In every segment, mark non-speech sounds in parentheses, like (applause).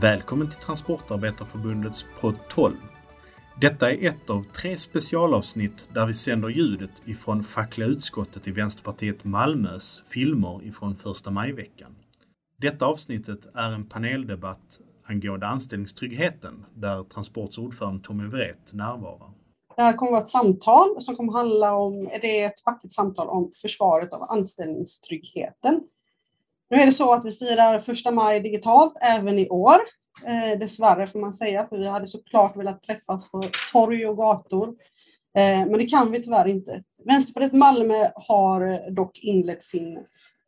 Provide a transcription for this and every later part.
Välkommen till Transportarbetarförbundets podd 12. Detta är ett av tre specialavsnitt där vi sänder ljudet ifrån fackliga utskottet i Vänsterpartiet Malmös filmer ifrån första majveckan. Detta avsnittet är en paneldebatt angående anställningstryggheten där Transports ordförande Tommy Wret närvarar. Det här kommer att vara ett samtal som kommer handla om, det är ett fackligt samtal om försvaret av anställningstryggheten. Nu är det så att vi firar första maj digitalt även i år. Eh, dessvärre får man säga, för vi hade såklart velat träffas på torg och gator. Eh, men det kan vi tyvärr inte. Vänsterpartiet Malmö har dock inlett sin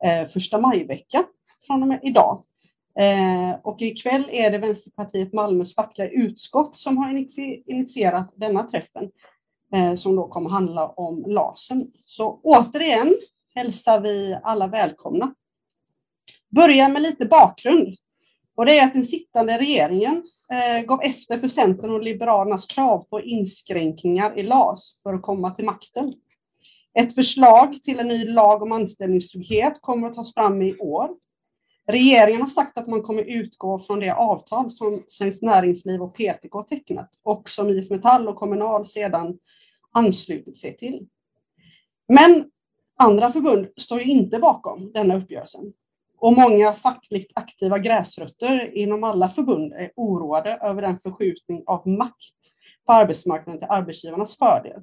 eh, första majvecka från och med idag. Eh, och ikväll är det Vänsterpartiet Malmös fackliga utskott som har initierat denna träffen eh, som då kommer handla om LASen. Så återigen hälsar vi alla välkomna. Börja med lite bakgrund. Och det är att den sittande regeringen eh, gav efter för Centern och Liberalernas krav på inskränkningar i LAS för att komma till makten. Ett förslag till en ny lag om anställningstrygghet kommer att tas fram i år. Regeringen har sagt att man kommer utgå från det avtal som Svenskt Näringsliv och PTK tecknat och som IF Metall och Kommunal sedan anslutit sig till. Men andra förbund står ju inte bakom denna uppgörelsen. Och många fackligt aktiva gräsrötter inom alla förbund är oroade över den förskjutning av makt på arbetsmarknaden till arbetsgivarnas fördel.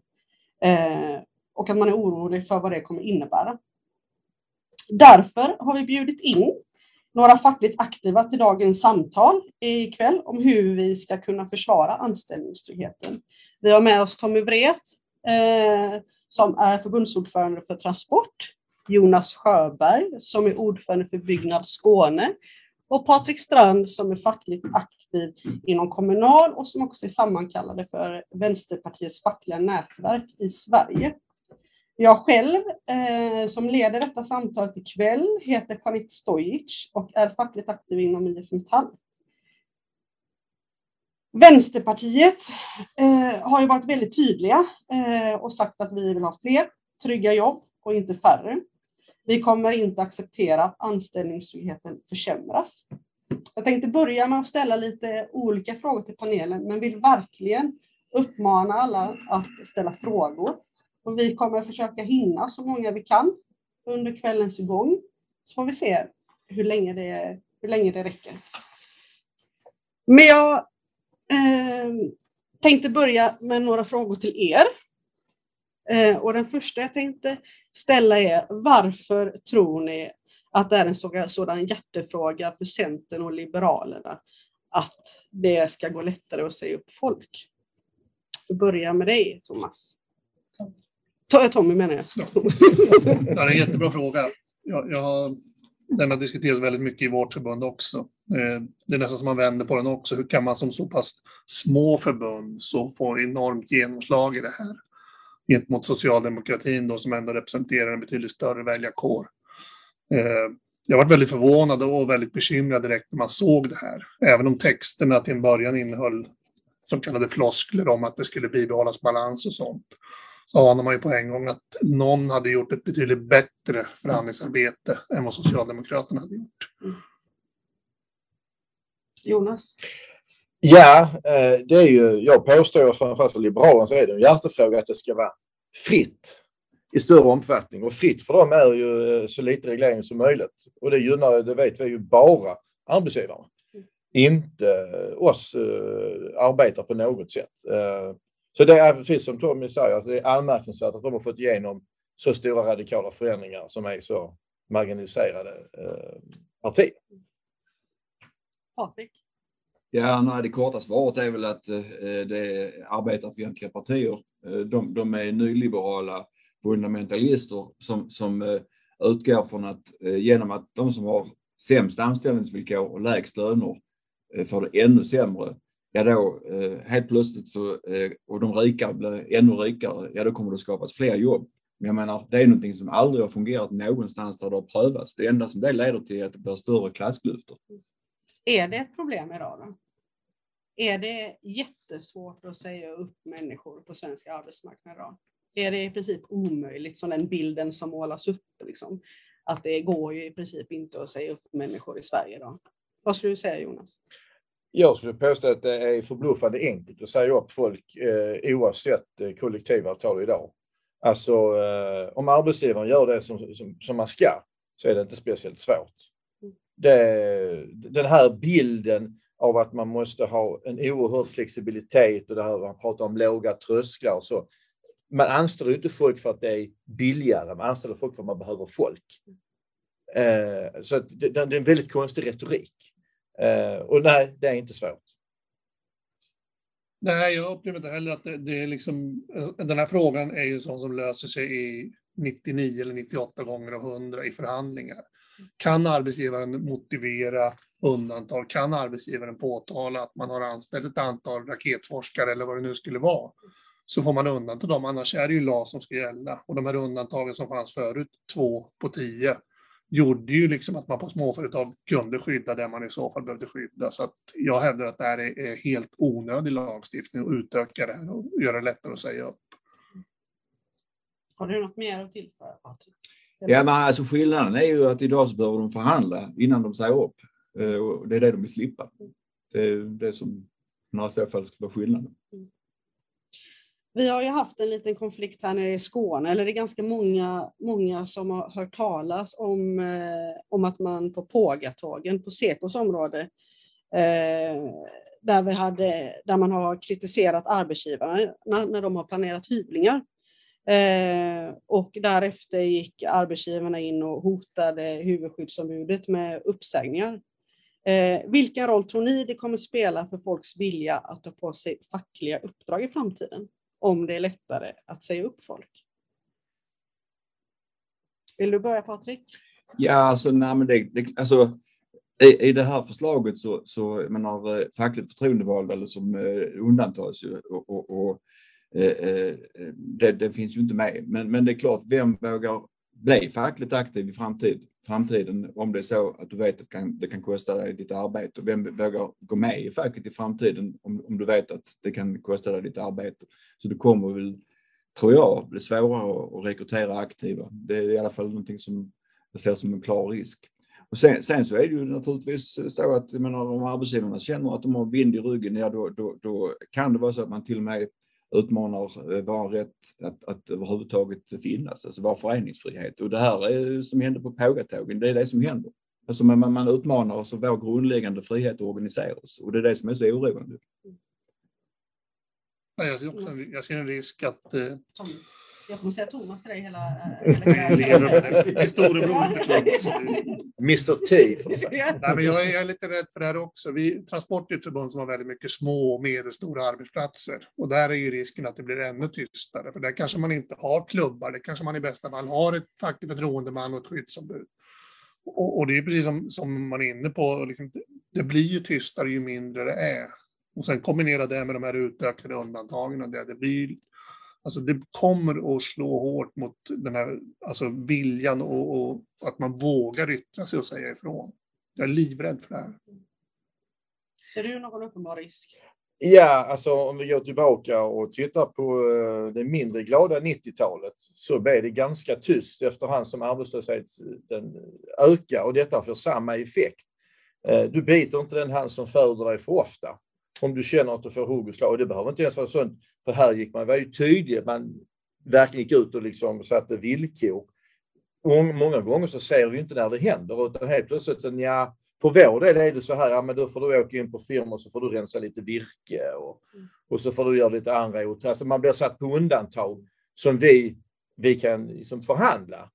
Eh, och att man är orolig för vad det kommer innebära. Därför har vi bjudit in några fackligt aktiva till dagens samtal ikväll om hur vi ska kunna försvara anställningstryggheten. Vi har med oss Tommy Wret eh, som är förbundsordförande för Transport Jonas Sjöberg som är ordförande för Byggnad Skåne och Patrik Strand som är fackligt aktiv inom Kommunal och som också är sammankallade för Vänsterpartiets fackliga nätverk i Sverige. Jag själv eh, som leder detta samtal ikväll heter Panit Stojic och är fackligt aktiv inom IF Metall. Vänsterpartiet eh, har ju varit väldigt tydliga eh, och sagt att vi vill ha fler trygga jobb och inte färre. Vi kommer inte acceptera att anställningstryggheten försämras. Jag tänkte börja med att ställa lite olika frågor till panelen, men vill verkligen uppmana alla att ställa frågor. Och vi kommer försöka hinna så många vi kan under kvällens gång. Så får vi se hur länge det, hur länge det räcker. Men jag eh, tänkte börja med några frågor till er. Eh, och den första jag tänkte ställa är varför tror ni att det är en sådan hjärtefråga för Centern och Liberalerna att det ska gå lättare att säga upp folk? Vi börjar med dig, Thomas. Eh, Tommy menar jag. Ja. det är en jättebra fråga. Jag, jag har, den har diskuterats väldigt mycket i vårt förbund också. Eh, det är nästan som man vänder på den också. Hur kan man som så pass små förbund så få enormt genomslag i det här? Gentemot socialdemokratin då, som ändå representerar en betydligt större väljarkår. Eh, jag var väldigt förvånad och väldigt bekymrad direkt när man såg det här. Även om texterna till en början innehöll så kallade floskler om att det skulle bibehållas balans och sånt. Så anar man ju på en gång att någon hade gjort ett betydligt bättre förhandlingsarbete än vad Socialdemokraterna hade gjort. Mm. Jonas? Ja, eh, det är ju, jag påstår framförallt för Liberalerna så är det en hjärtefråga att det ska vara fritt i större omfattning. Och fritt för dem är ju eh, så lite reglering som möjligt. Och det gynnar, det vet vi ju, bara arbetsgivarna. Inte eh, oss arbetare på något sätt. Så det är precis som Tommy säger, alltså det är anmärkningsvärt att de har fått igenom så stora radikala förändringar som är så marginaliserade partier. Patrik? Ja, nej, det korta svaret är väl att eh, det är arbetarfientliga partier. Eh, de, de är nyliberala fundamentalister som, som eh, utgår från att eh, genom att de som har sämst anställningsvillkor och lägst löner eh, får det ännu sämre, ja då eh, helt plötsligt så, och de rika blir ännu rikare, ja då kommer det skapas fler jobb. Men jag menar, det är någonting som aldrig har fungerat någonstans där det har prövats. Det enda som det leder till är att det blir större klassklyftor. Är det ett problem idag då? Är det jättesvårt att säga upp människor på svensk arbetsmarknad idag? Är det i princip omöjligt, som den bilden som målas upp? Liksom? Att det går ju i princip inte att säga upp människor i Sverige idag. Vad skulle du säga Jonas? Jag skulle påstå att det är förbluffande enkelt att säga upp folk eh, oavsett eh, kollektivavtal idag. Alltså eh, om arbetsgivaren gör det som, som, som man ska så är det inte speciellt svårt. Det, den här bilden av att man måste ha en oerhörd flexibilitet och det här man pratar om låga trösklar och så. Man anställer inte folk för att det är billigare, man anställer folk för att man behöver folk. Eh, så det, det, är en väldigt konstig retorik. Eh, och nej, det är inte svårt. Nej, jag upplever inte heller att det, det, är liksom, den här frågan är ju sån som löser sig i 99 eller 98 gånger av 100 i förhandlingar. Kan arbetsgivaren motivera undantag? Kan arbetsgivaren påtala att man har anställt ett antal raketforskare eller vad det nu skulle vara? Så får man undanta dem, annars är det ju LAS som ska gälla. Och de här undantagen som fanns förut, två på tio, gjorde ju liksom att man på småföretag kunde skydda det man i så fall behövde skydda. Så att jag hävdar att det här är helt onödig lagstiftning och utöka det här och göra det lättare att säga upp. Har du något mer att tillföra Patrik? Ja, men alltså skillnaden är ju att idag så behöver de förhandla innan de säger upp. Eh, och det är det de vill slippa. Det är det som i så fall skulle vara skillnaden. Vi har ju haft en liten konflikt här nere i Skåne, eller det är ganska många, många som har hört talas om, eh, om att man på Pågatågen, på Sekos område, eh, där, vi hade, där man har kritiserat arbetsgivarna när de har planerat hyvlingar. Eh, och därefter gick arbetsgivarna in och hotade huvudskyddsombudet med uppsägningar. Eh, vilken roll tror ni det kommer spela för folks vilja att ta på sig fackliga uppdrag i framtiden? Om det är lättare att säga upp folk. Vill du börja Patrik? Ja, alltså, nej, men det, det, alltså i, i det här förslaget så, så menar, eh, fackligt förtroendevalda eller som eh, undantas ju och, och, och Eh, eh, det, det, finns ju inte med. Men, men det är klart, vem vågar bli fackligt aktiv i framtid, framtiden om det är så att du vet att det kan, det kan kosta dig ditt arbete? Vem vågar gå med i facket i framtiden om, om du vet att det kan kosta dig ditt arbete? Så det kommer väl, tror jag, bli svårare att rekrytera aktiva. Det är i alla fall någonting som jag ser som en klar risk. Och sen, sen, så är det ju naturligtvis så att menar, om arbetsgivarna känner att de har vind i ryggen, ja då, då, då kan det vara så att man till och med utmanar eh, vår rätt att, att överhuvudtaget finnas, alltså vår föreningsfrihet. Och det här är, som hände på Pågatågen, det är det som händer. Alltså man, man utmanar alltså vår grundläggande frihet att organisera oss och det är det som är så oroande. Jag ser, också, jag ser en risk att eh, jag kommer säga Thomas till dig hela... hela, (laughs) hela Mr (laughs) T. (laughs) Nej, men jag, är, jag är lite rädd för det här också. Vi, Transport är ett förbund som har väldigt mycket små och medelstora arbetsplatser. Och där är ju risken att det blir ännu tystare. För där kanske man inte har klubbar. Det kanske man i bästa fall har ett facklig förtroendeman och ett skyddsombud. Och, och det är precis som, som man är inne på, liksom, det blir ju tystare ju mindre det är. Och sen kombinera det med de här utökade undantagen och det, det blir Alltså det kommer att slå hårt mot den här alltså viljan och, och, att man vågar yttra sig och säga ifrån. Jag är livrädd för det här. Ser du någon uppenbar risk? Ja, alltså om vi går tillbaka och tittar på eh, det mindre glada 90-talet så blev det ganska tyst efterhand som arbetslösheten ökar och detta får samma effekt. Eh, du biter inte den hand som föder dig för ofta om du känner att du får hugg och slag. Och det behöver inte ens vara sånt, för här gick man, var ju tydlig, man verkligen gick ut och liksom satte villkor. Och många gånger så ser vi inte när det händer, utan helt plötsligt så ja, för vår del är det så här, ja men då får du åka in på firma och så får du rensa lite virke och, mm. och så får du göra lite andra åtgärder. Alltså man blir satt på undantag som vi, vi kan liksom förhandla.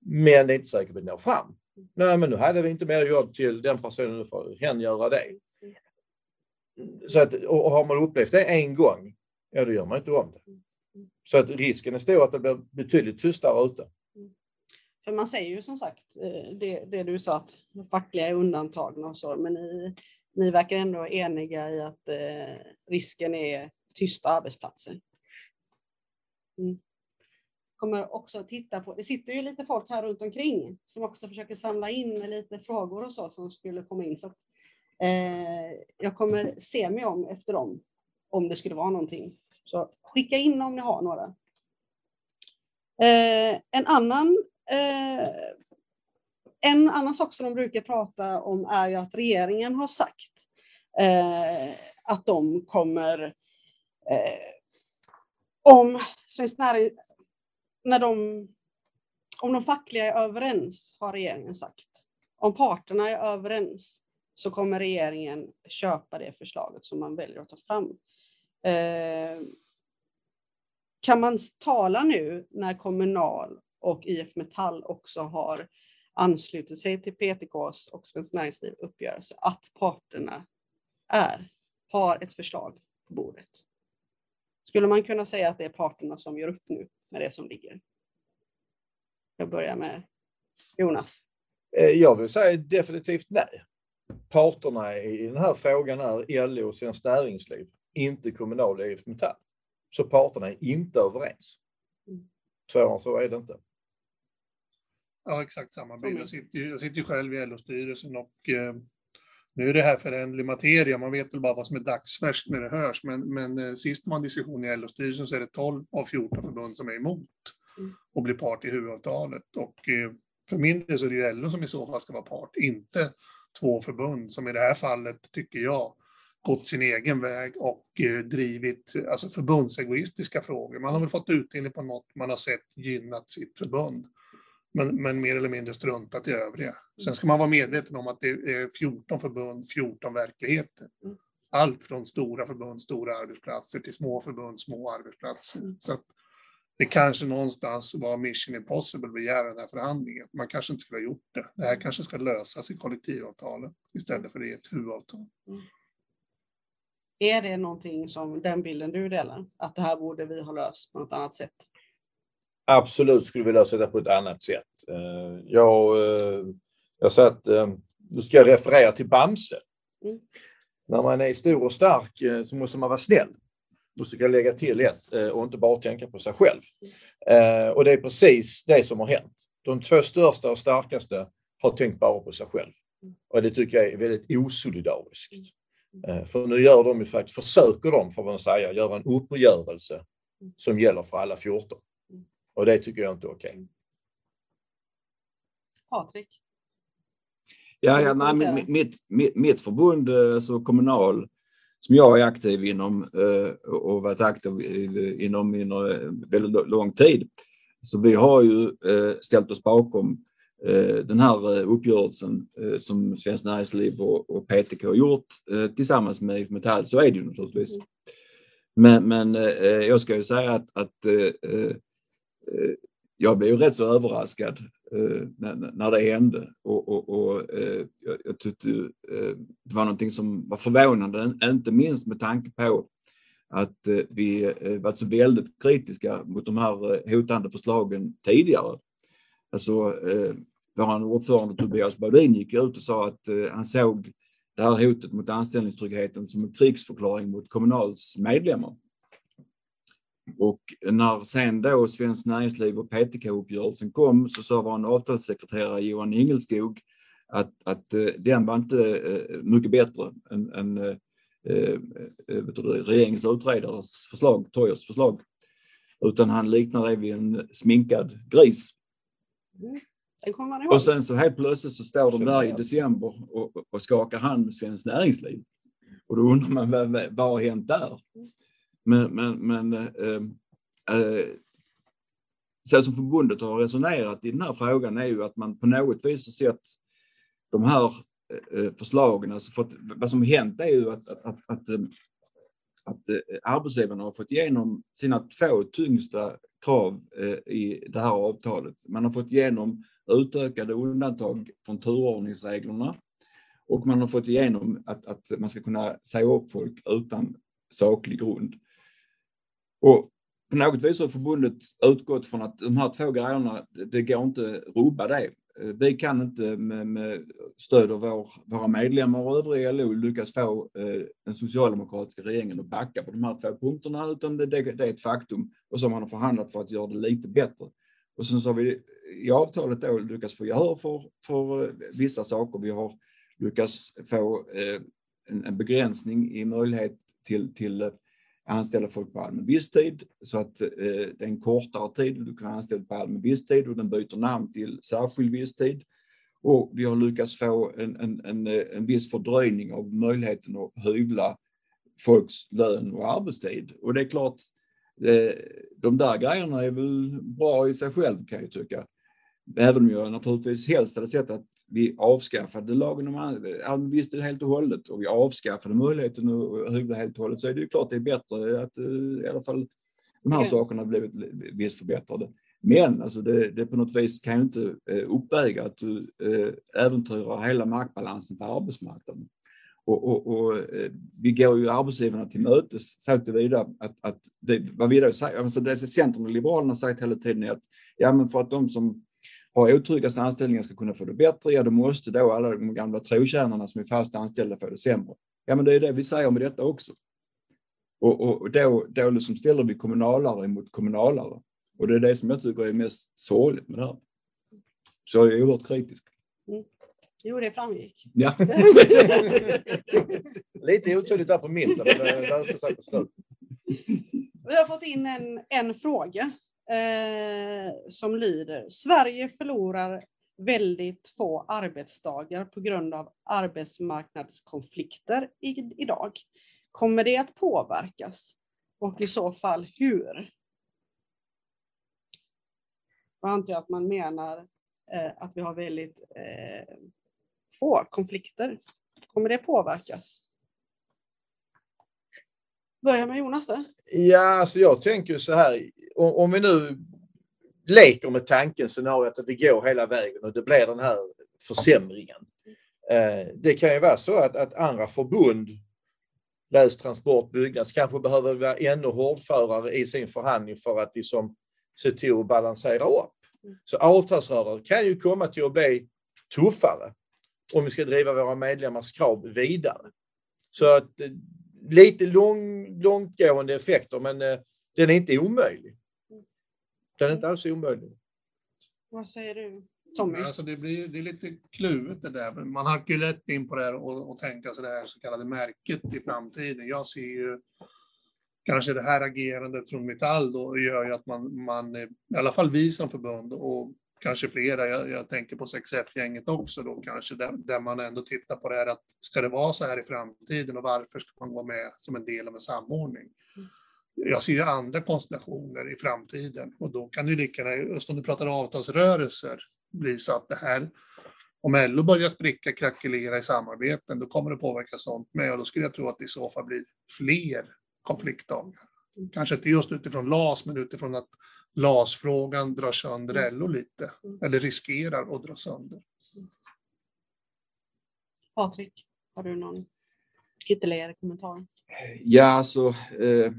Men det är inte säkert att vi når fram. Nej, men nu hade vi inte mer jobb till den personen, nu får hen göra det. Så att, och har man upplevt det en gång, ja då gör man inte om det. Så att risken är stor att det blir betydligt tystare ute. För man säger ju som sagt eh, det, det du sa att fackliga är undantagna och så, men ni, ni verkar ändå eniga i att eh, risken är tysta arbetsplatser. Mm. Kommer också titta på, det sitter ju lite folk här runt omkring som också försöker samla in lite frågor och så som skulle komma in. Så Eh, jag kommer se mig om efter dem, om det skulle vara någonting. Så skicka in om ni har några. Eh, en annan eh, en annan sak som de brukar prata om är ju att regeringen har sagt eh, att de kommer, eh, om Svenskt när de, om de fackliga är överens, har regeringen sagt. Om parterna är överens så kommer regeringen köpa det förslaget som man väljer att ta fram. Eh, kan man tala nu när Kommunal och IF Metall också har anslutit sig till PTKs och Svenskt Näringsliv uppgörelse att parterna är, har ett förslag på bordet? Skulle man kunna säga att det är parterna som gör upp nu med det som ligger? Jag börjar med Jonas. Eh, jag vill säga definitivt nej. Parterna i den här frågan är LO och Svenskt Näringsliv, inte Kommunal och IF Metall. Så parterna är inte överens. Mm. Svårare så är det inte. Ja, exakt samma bild. Jag sitter, ju, jag sitter ju själv i LO-styrelsen och eh, nu är det här föränderlig materia. Man vet väl bara vad som är dagsfärskt när det hörs. Men, men eh, sist man diskussion i LO-styrelsen så är det 12 av 14 förbund som är emot Mm. och blir part i huvudavtalet. Och eh, för min del så är det ju LO som i så fall ska vara part, inte två förbund som i det här fallet, tycker jag, gått sin egen väg och eh, drivit alltså förbundsegoistiska frågor. Man har väl fått utdelning på något man har sett gynnat sitt förbund. Men, men mer eller mindre struntat i övriga. Sen ska man vara medveten om att det är 14 förbund, 14 verkligheter. Mm. Allt från stora förbund, stora arbetsplatser till små förbund, små arbetsplatser. Mm. Så det kanske någonstans var mission impossible att begära den här förhandlingen. Man kanske inte skulle ha gjort det. Det här kanske ska lösas i kollektivavtalet istället för i ett huvudavtal. Är det någonting som den bilden du delar? Att det här borde vi ha löst på något annat sätt? Absolut skulle vi lösa det på ett annat sätt. Eh, Jag, eh, jag sa att eh, nu ska jag referera till Bamse. Mm. När man är stor och stark så måste man vara snäll. Och så ska jag lägga till ett eh, och inte bara tänka på sig själv. Eh, Och det är precis det som har hänt. De två största och starkaste har tänkt bara på sig själv. Och det tycker jag är väldigt osolidariskt. Eh, För nu gör de ju faktiskt, försöker de, får man säga, göra en uppgörelse som gäller för alla 14. Och det tycker jag inte är okej. Patrik? Ja, Kan ja nej, mitt, mitt, mitt, förbund, alltså Kommunal, som jag är aktiv inom eh, och varit aktiv inom under väldigt lång tid. Så vi har ju eh, ställt oss bakom eh, den här uppgörelsen som Svenskt Näringsliv och, PTK har gjort tillsammans med IF Metall. Så är det ju naturligtvis. Mm. Men, men jag ska ju säga att, att jag blev rätt så överraskad Eh, när, när det hände. Och, och, och eh, jag, jag tyckte eh, det var någonting som var förvånande, inte minst med tanke på att vi varit så väldigt kritiska mot de här hotande förslagen tidigare. Alltså, vår ordförande Tobias Baudin gick ut och sa att han såg det här hotet mot anställningstryggheten som en krigsförklaring mot Kommunals medlemmar. Och när sen då Svenskt Näringsliv och PTK-uppgörelsen kom så sa vår avtalssekreterare Johan Ingelskog att, att eh, den var inte eh, mycket bättre än, än eh, eh, regeringens utredares förslag, Toyers förslag. Utan han liknar det vid en sminkad gris. Ihåg. Och sen så helt plötsligt så står de där i december och, och skakar hand med Svenskt Näringsliv. Och då undrar man vad, vad, har hänt där? Men, men, men eh, eh, så som förbundet har resonerat i den här frågan är ju att man på något vis har sett de här eh, förslagen. Alltså för att, vad som har hänt är ju att, att, att, att, eh, att eh, arbetsgivarna har fått igenom sina två tyngsta krav eh, i det här avtalet. Man har fått igenom utökade undantag från turordningsreglerna och man har fått igenom att, att man ska kunna säga upp folk utan saklig grund. Och på något vis har förbundet utgått från att de här två grejerna, det går inte att rubba det. Eh, vi kan inte med, med stöd av vår, våra medlemmar och övriga LO lyckas få eh, den socialdemokratiska regeringen att backa på de här två punkterna, utan det, det, det är ett faktum. Och så har man förhandlat för att göra det lite bättre. Och sen så har vi i avtalet då lyckats få gehör för, för eh, vissa saker. Vi har lyckats få eh, en, en begränsning i möjlighet till, till eh, anställa folk på allmän visstid så att eh, det är en kortare tid du kan anställa på allmän visstid och den byter namn till särskild visstid. Och vi har lyckats få en, en, en, en viss fördröjning av möjligheten att hyvla folks lön och arbetstid. Och det är klart, eh, de där grejerna är väl bra i sig själv kan jag tycka. Även om jag naturligtvis helst hade sett att vi avskaffade lagen om visst helt och hållet och vi avskaffade möjligheten att hyvla helt och hållet så är det ju klart det är bättre att eh, i alla fall de här sakerna blivit visst förbättrade. Men alltså det, det på något vis kan ju inte eh, uppväga att du äventyrar hela maktbalansen på arbetsmarknaden. Och, och, och, eh, vi går ju arbetsgivarna till mötes så tillvida att, att det, vad vi då säger, alltså det Centern och Liberalerna sagt hela tiden är att ja, men för att de som har otryggaste anställningar ska kunna få det bättre, ja då måste då alla de gamla trotjänarna som är fast anställda få det sämre. Ja, men det är det vi säger med detta också. Och, och då, då liksom ställer vi kommunalare mot kommunalare. Och det är det som jag tycker är mest sorgligt med det här. Så jag är oerhört kritisk. Mm. Jo, det framgick. Ja. (laughs) Lite otydligt där på mitten, men det löste sig på slutet. Vi har fått in en, en fråga eh, som lyder Sverige förlorar väldigt få arbetsdagar på grund av arbetsmarknadskonflikter i, idag. Kommer det att påverkas? Och i så fall hur? Jag antar att man menar eh, att vi har väldigt eh, få konflikter. Kommer det påverkas? Börja med Jonas där. Ja, alltså jag tänker så här. Om vi nu leker med tanken scenariot att det går hela vägen och det blir den här försämringen. Eh, det kan ju vara så att, att andra förbund, läs transport, byggnads, kanske behöver vara ännu hårdförare i sin förhandling för att liksom se till att balansera upp. Så avtalsrörelser kan ju komma till att bli tuffare om vi ska driva våra medlemmars krav vidare. Så att eh, lite lång, långtgående effekter, men eh, den är inte omöjlig. Den är inte alls omöjlig. Vad säger du? Tommy? Alltså det, blir, det är lite kluvet det där. Man har ju lätt in på det här och, och tänka sig det här så kallade märket i framtiden. Jag ser ju kanske det här agerandet från Metall då gör ju att man, man i alla fall vi som förbund och kanske flera, jag, jag tänker på 6F-gänget också då kanske, där, där, man ändå tittar på det här att ska det vara så här i framtiden och varför ska man vara med som en del av en samordning? Mm. Jag ser ju andra konstellationer i framtiden och då kan det ju lika gärna, just om du pratar avtalsrörelser, bli så att det här, om LO börjar spricka, krackelera i samarbeten, då kommer det påverka sånt med och då skulle jag tro att det i så fall blir fler konfliktdagar. Kanske inte just utifrån LAS, men utifrån att LAS-frågan drar sönder mm. LO lite, eller riskerar att dra sönder. Patrik, har du någon ytterligare kommentar? Ja, alltså eh,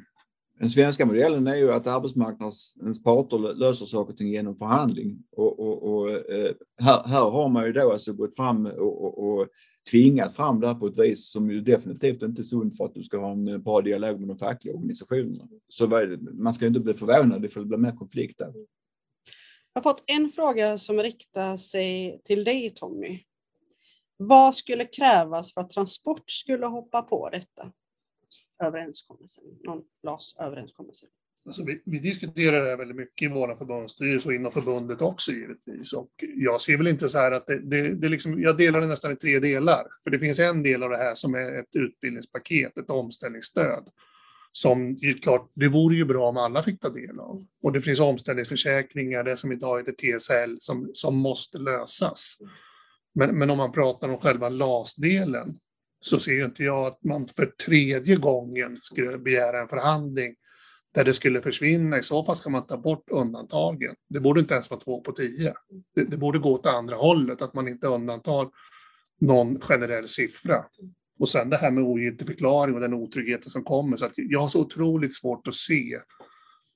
den svenska modellen är ju att arbetsmarknadens parter löser saker och ting genom förhandling. Och, och, och eh, här, här, har man ju då alltså gått fram och, och, tvingat fram det här på ett vis som ju definitivt inte är sunt för att du ska ha en eh, bra dialog med de fackliga organisationerna. Så man ska inte bli förvånad ifall det blir mer konflikter. Jag har fått en fråga som riktar sig till dig Tommy. Vad skulle krävas för att Transport skulle hoppa på detta? Överenskommelsen, någon LAS-överenskommelse. Alltså vi, vi, diskuterar det här väldigt mycket i våra förbundsstyrelse och inom förbundet också givetvis. Och jag ser väl inte så här att det, det, det liksom, jag delar det nästan i tre delar. För det finns en del av det här som är ett utbildningspaket, ett omställningsstöd. Som ju klart, det vore ju bra om alla fick ta del av. Och det finns omställningsförsäkringar, det som idag heter TSL, som, som måste lösas. Men, men om man pratar om själva LAS-delen så ser ju inte jag att man för tredje gången skulle begära en förhandling där det skulle försvinna. I så fall ska man ta bort undantagen. Det borde inte ens vara två på tio. Det, det borde gå åt andra hållet, att man inte undantar någon generell siffra. Och sen det här med ogiltigförklaring och den otryggheten som kommer. Så att jag har så otroligt svårt att se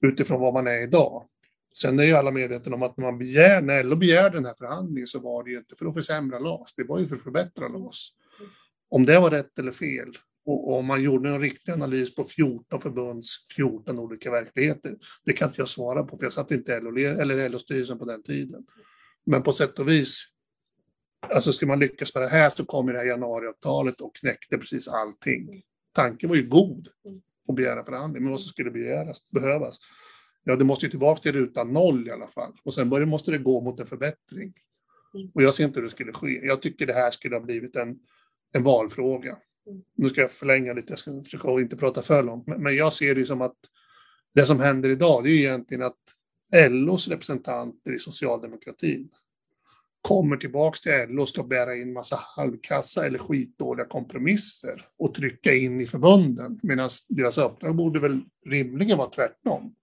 utifrån vad man är idag. Sen är ju alla medvetna om att när, man begär, när LO begärde den här förhandlingen så var det ju inte för att försämra LAS, det var ju för att förbättra LAS. Om det var rätt eller fel, och om man gjorde en riktig analys på 14 förbunds 14 olika verkligheter, det kan inte jag svara på, för jag satt inte LO, eller LO-styrelsen på den tiden. Men på sätt och vis, alltså ska man lyckas med det här så kommer det här januariavtalet och knäckte precis allting. Tanken var ju god att begära förhandling, men vad som skulle begäras, behövas. Ja, det måste ju tillbaka till ruta noll i alla fall. Och sen måste det gå mot en förbättring. Och jag ser inte hur det skulle ske. Jag tycker det här skulle ha blivit en, en valfråga. Mm. Nu ska jag förlänga lite, jag ska försöka inte prata för långt, men, jag ser det som att det som händer idag, det är egentligen att LOs representanter i socialdemokratin kommer tillbaks till LO och ska bära in massa halvkassa eller skitdåliga kompromisser och trycka in i förbunden. Medan deras uppdrag borde väl rimligen vara tvärtom.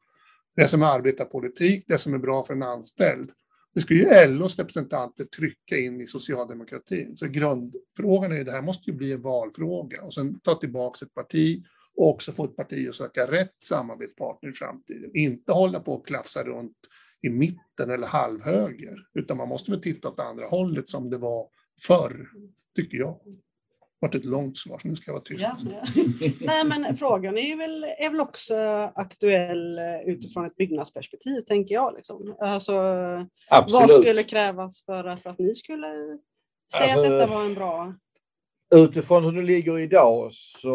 Det som är arbetarpolitik, det som är bra för en anställd, det ska ju LOs representanter trycka in i socialdemokratin. Så grundfrågan är ju, det här måste ju bli en valfråga och sen ta tillbaka ett parti och också få ett parti att söka rätt samarbetspartner i framtiden. Inte hålla på och klafsa runt i mitten eller halvhöger, utan man måste väl titta åt andra hållet som det var förr, tycker jag. Varit ett långt svar, så nu ska jag vara tyst. Ja, ja. Nej, men frågan är väl, är väl också aktuell eh, utifrån ett byggnadsperspektiv, tänker jag. Liksom. Alltså, vad skulle krävas för att, för att ni skulle säga Alltså, att detta var en bra... Utifrån hur det ligger idag så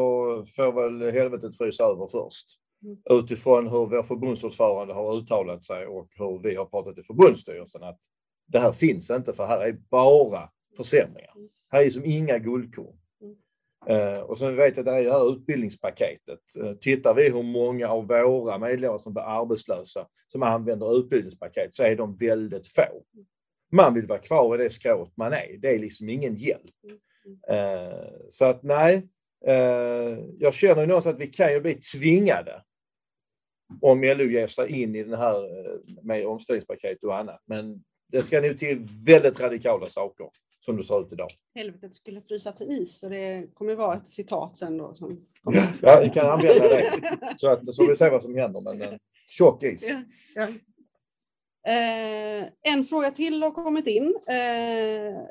får väl helvetet frysa över först. Mm. Utifrån hur vår förbundsordförande har uttalat sig och hur vi har pratat i förbundsstyrelsen att det här finns inte för här är bara försämringar. Här är som inga guldkorn. Eh, och sen vet jag att det är det här utbildningspaketet. Eh, tittar vi hur många av våra medlemmar som blir arbetslösa som använder utbildningspaket så är de väldigt få. Man vill vara kvar i det skrået man är. Det är liksom ingen hjälp. Eh, så att nej, jag känner ju någonstans att vi kan ju bli tvingade om LO ger sig in i den här med omställningspaket och annat. Men det ska nog till väldigt radikala saker som det ser ut idag. Helvetet skulle frysa till is, så det kommer vara ett citat sen då. Som kommer. Ja, vi kan använda det. Så att så vi ser vad som händer. Men eh, tjock is. Ja, ja. Eh, en fråga till har kommit in. Eh,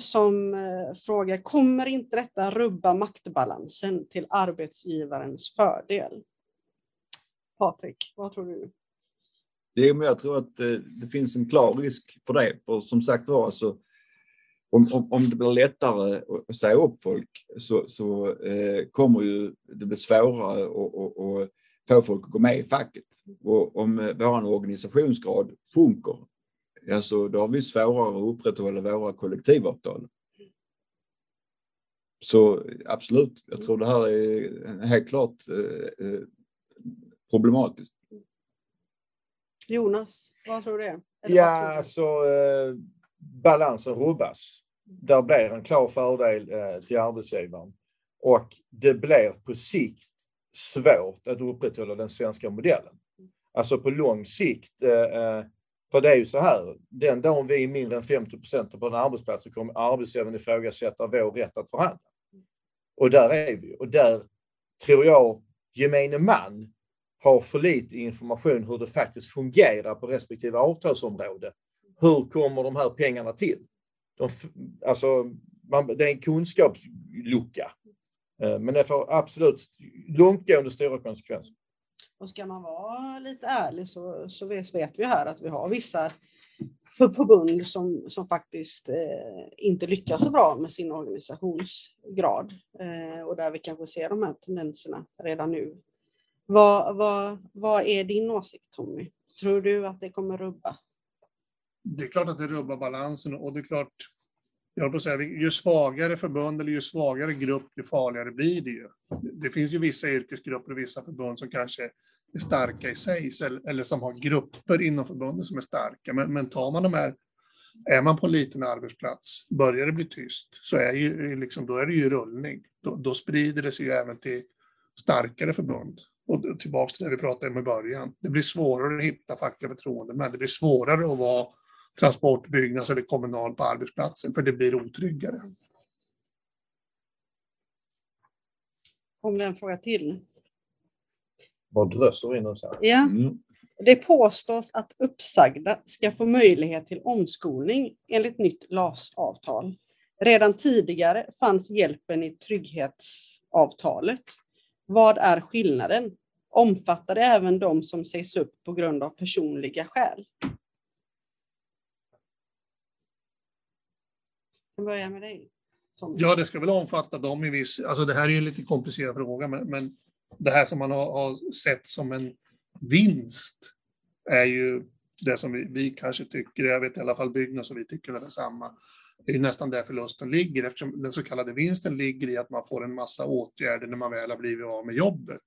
som eh, frågar, kommer inte detta rubba maktbalansen till arbetsgivarens fördel? Patrik, vad tror du? Det men jag tror att eh, det finns en klar risk för det. För som sagt var, alltså, om, om, om det blir lättare att- säga upp folk så, så eh, kommer ju det bli svårare att- få folk att gå med i facket. Och om eh, vår organisationsgrad sjunker, alltså, då har vi svårare att upprätthålla våra kollektivavtal. Så absolut, jag tror det här är helt klart eh, eh, problematiskt. Jonas, vad tror du? Eller Ja, tror du? alltså eh, balansen rubbas. Där blir en klar fördel eh, till arbetsgivaren. Och det blir på sikt svårt att upprätthålla den svenska modellen. Alltså på lång sikt, eh, eh för det är ju så här, den dagen vi är mindre än 50 procent på en arbetsplats så kommer arbetsgivaren ifrågasätta vår rätt att förhandla. Och där är vi. Och där tror jag gemene man har för lite information hur det faktiskt fungerar på respektive avtalsområde. Hur kommer de här pengarna till? De, alltså, man, det är en kunskapslucka. Eh, men det får absolut långtgående stora konsekvenser. Och ska man vara lite ärlig så, så vet, vet vi här att vi har vissa för förbund som, som faktiskt eh, inte lyckas så bra med sin organisationsgrad. Eh, och där vi kanske ser de här tendenserna redan nu. Vad, vad, vad är din åsikt Tommy? Tror du att det kommer rubba? Det är klart att det rubbar balansen och det är klart, jag på säga, ju svagare förbund eller ju svagare grupp, ju farligare blir det ju. Det finns ju vissa yrkesgrupper och vissa förbund som kanske är starka i sig eller eller som har grupper inom förbunden som är starka. Men, men tar man de här, är man på en liten arbetsplats, börjar det bli tyst, så är ju, liksom, då är det ju rullning. Då, då sprider det sig ju även till starkare förbund. Och tillbaka till det vi pratade om i början. Det blir svårare att hitta fackliga förtroendemän. Det blir svårare att vara transport, byggnads eller kommunal på arbetsplatsen, för det blir otryggare. Är en fråga till. Vad drösser in så. här. Ja. Mm. Det påstås att uppsagda ska få möjlighet till omskolning enligt nytt LAS-avtal. Redan tidigare fanns hjälpen i trygghetsavtalet. Vad är skillnaden? Omfattar det även de som sägs upp på grund av personliga skäl? Kan börja med dig. Tommy. Ja, det ska väl omfatta dem i viss... Alltså det här är ju en lite komplicerad fråga, men, men det här som man har, har sett som en vinst är ju det som vi, vi kanske tycker, jag vet i alla fall Byggnads och vi tycker det är detsamma. Det är nästan där förlusten ligger eftersom den så kallade vinsten ligger i att man får en massa åtgärder när man väl har blivit av med jobbet.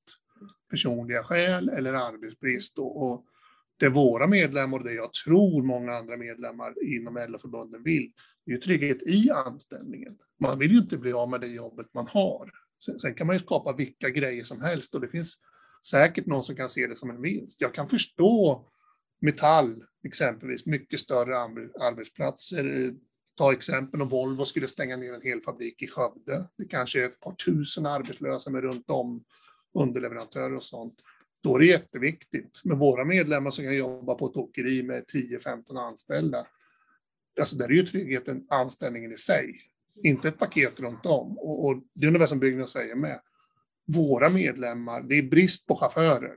Personliga skäl eller arbetsbrist. Och, och det våra medlemmar och det jag tror många andra medlemmar inom LO-förbunden vill, det är ju trygghet i anställningen. Man vill ju inte bli av med det jobbet man har. Sen, sen, kan man ju skapa vilka grejer som helst och det finns säkert någon som kan se det som en vinst. Jag kan förstå Metall exempelvis, mycket större arbetsplatser. Ta exempel om Volvo skulle stänga ner en hel fabrik i Skövde. Det kanske är ett par tusen arbetslösa med runt om underleverantörer och sånt. Då är det jätteviktigt med våra medlemmar som kan jobba på ett åkeri med 10-15 anställda. Alltså där är ju tryggheten anställningen i sig, inte ett paket runt om. Och, och det är ungefär som Byggnads säger med. Våra medlemmar, det är brist på chaufförer.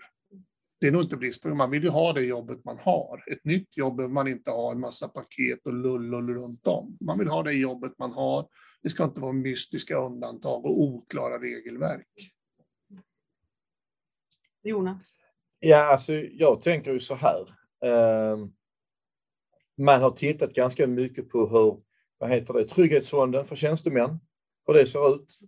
Det är nog inte brist på, man vill ju ha det jobbet man har. Ett nytt jobb behöver man inte ha en massa paket och lull runt om. Man vill ha det jobbet man har. Det ska inte vara mystiska undantag och oklara regelverk. Jonas? Ja, alltså jag tänker ju så här. Ehm, man har tittat ganska mycket på hur, vad heter det, Trygghetsfonden för tjänstemän, hur det ser ut.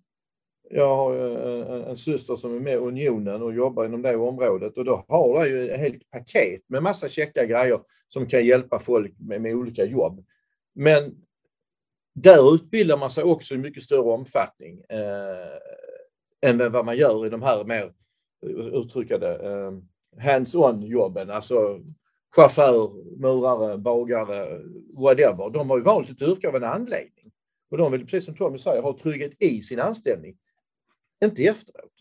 Jag har eh, en, syster som är med i Unionen och jobbar inom det området och då har de ju ett helt paket med massa käcka grejer som kan hjälpa folk med, med olika jobb. Men där utbildar man sig också i mycket större omfattning eh, än vad man gör i de här mer uttrycka det, eh, hands-on jobben, alltså chaufför, murare, bagare, whatever. De har ju valt ett yrke av en anledning. Och de vill, precis som Tommy säger, ha trygghet i sin anställning, inte efteråt.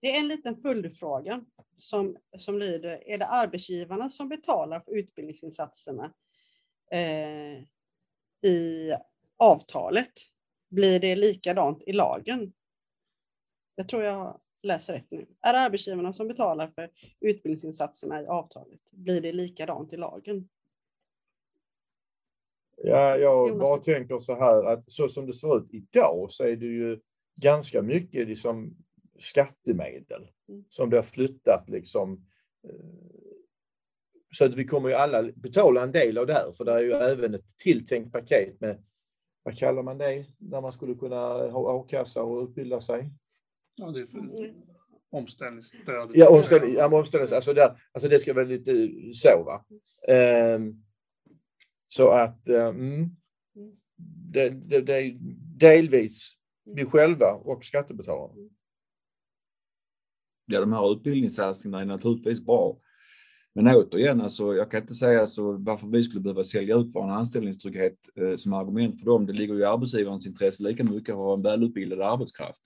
Det är en liten följdfråga som, som lyder, är det arbetsgivarna som betalar för utbildningsinsatserna eh, i avtalet? Blir det likadant i lagen? Jag tror jag läser rätt nu. Är det arbetsgivarna som betalar för utbildningsinsatserna i avtalet? Blir det likadant i lagen? Ja, jag Jonas. bara tänker så här att så som det ser ut idag så är det ju ganska mycket liksom skattemedel mm. som det har flyttat liksom. Eh, så att vi kommer ju alla betala en del av det här, för det är ju även ett tilltänkt paket med, vad kallar man det, där man skulle kunna ha a-kassa och utbilda sig? Ja, det är för mm. omställningsstöd. Ja, omställning, ja, omställnings, alltså, där, alltså det ska vara lite så. Va? Um, så att um, det, det, det, är delvis vi själva och skattebetalare. Ja, de här utbildningssatsningarna är naturligtvis bra. Men återigen, alltså, jag kan inte säga alltså, varför vi skulle behöva sälja ut vår anställningstrygghet eh, som argument för dem. Det ligger ju i arbetsgivarens intresse lika mycket att ha en välutbildad arbetskraft.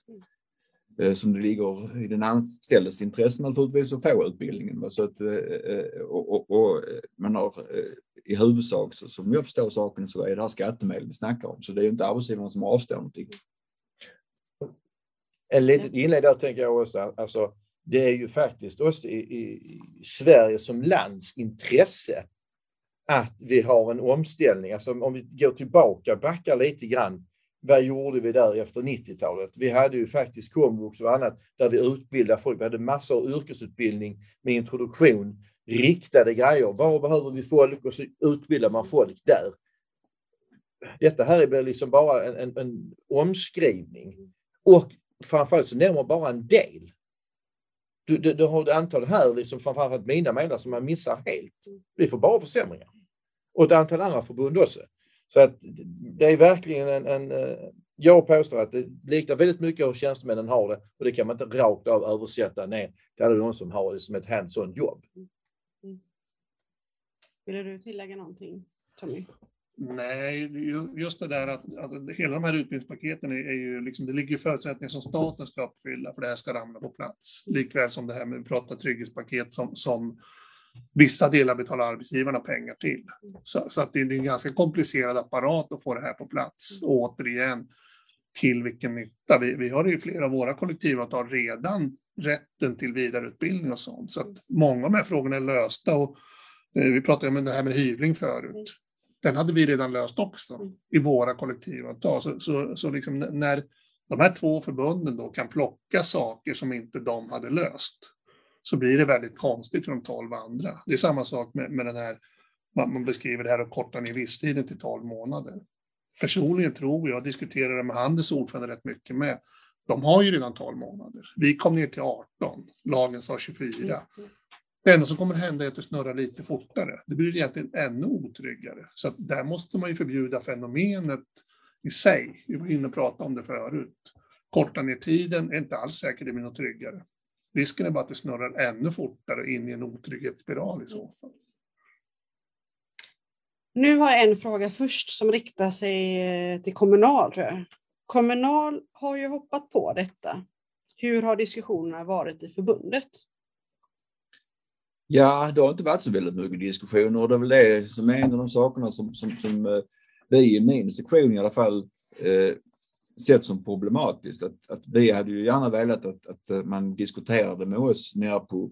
Eh, som det ligger i den anställdes intresse naturligtvis att få utbildningen. Så att, eh, eh, och, och, och man har i huvudsak, så, som jag förstår saken, så är det här skattemedel vi snackar om. Så det är inte arbetsgivaren som avstår någonting. En liten inlägg där tänker jag också, alltså, det är ju faktiskt också i, i Sverige som lands intresse att vi har en omställning. Alltså om vi går tillbaka, backar lite grann vad gjorde vi där efter 90-talet? Vi hade ju faktiskt komvux och annat där vi utbildade folk. Vi hade massor av yrkesutbildning med introduktion, riktade grejer. Var behöver vi folk? Och så utbildar man folk där. Detta här är liksom bara en, en, en omskrivning. Och framförallt så nämner man bara en del. Du, du, du har ett antal här, liksom framförallt mina medlemmar, som man missar helt. Vi får bara försämringar. Och ett antal andra förbund också. Så att det är verkligen en, en eh, jag påstår att det liknar väldigt mycket hur tjänstemännen har det och det kan man inte rakt av översätta ner till alla de som har det som ett hands-on jobb. Mm. Vill du tillägga någonting, Tommy? Nej, just det där att, att hela de här utbildningspaketen är, är ju liksom, det ligger förutsättningar som staten ska uppfylla för det här ska ramla på plats. Likväl som det här med, vi pratar trygghetspaket som, som Vissa delar betalar arbetsgivarna pengar till. Så, så att det är en ganska komplicerad apparat att få det här på plats. Och återigen, till vilken nytta? Vi, vi har i flera av våra kollektivavtal redan rätten till vidareutbildning och sånt. Så att många av de här frågorna är lösta. Och, eh, vi pratade om det här med hyvling förut. Den hade vi redan löst också i våra kollektivavtal. Så, så, så liksom när de här två förbunden då kan plocka saker som inte de hade löst så blir det väldigt konstigt för de 12 andra. Det är samma sak med, med den här, man beskriver det här att korta ner visstiden till 12 månader. Personligen tror jag, diskuterar det med Handels ordförande rätt mycket med, de har ju redan 12 månader. Vi kom ner till 18, lagen sa 24. Det enda som kommer hända är att det snurrar lite fortare. Det blir egentligen ännu otryggare. Så att där måste man ju förbjuda fenomenet i sig. Vi var inne och pratade om det förut. Korta ner tiden är inte alls säkert det blir något tryggare. Risken är bara att det snurrar ännu fortare in i en otrygghetsspiral i så fall. Nu har jag en fråga först som riktar sig eh, till Kommunal. Tror jag. Kommunal har ju hoppat på detta. Hur har diskussionerna varit i förbundet? Ja, det har inte varit så väldigt mycket diskussioner och det är väl det som är en av de sakerna som, som, som eh, vi i min sektion i alla fall eh, sett som problematiskt. Att, att vi hade ju gärna velat att, att eh, man diskuterade med oss nere på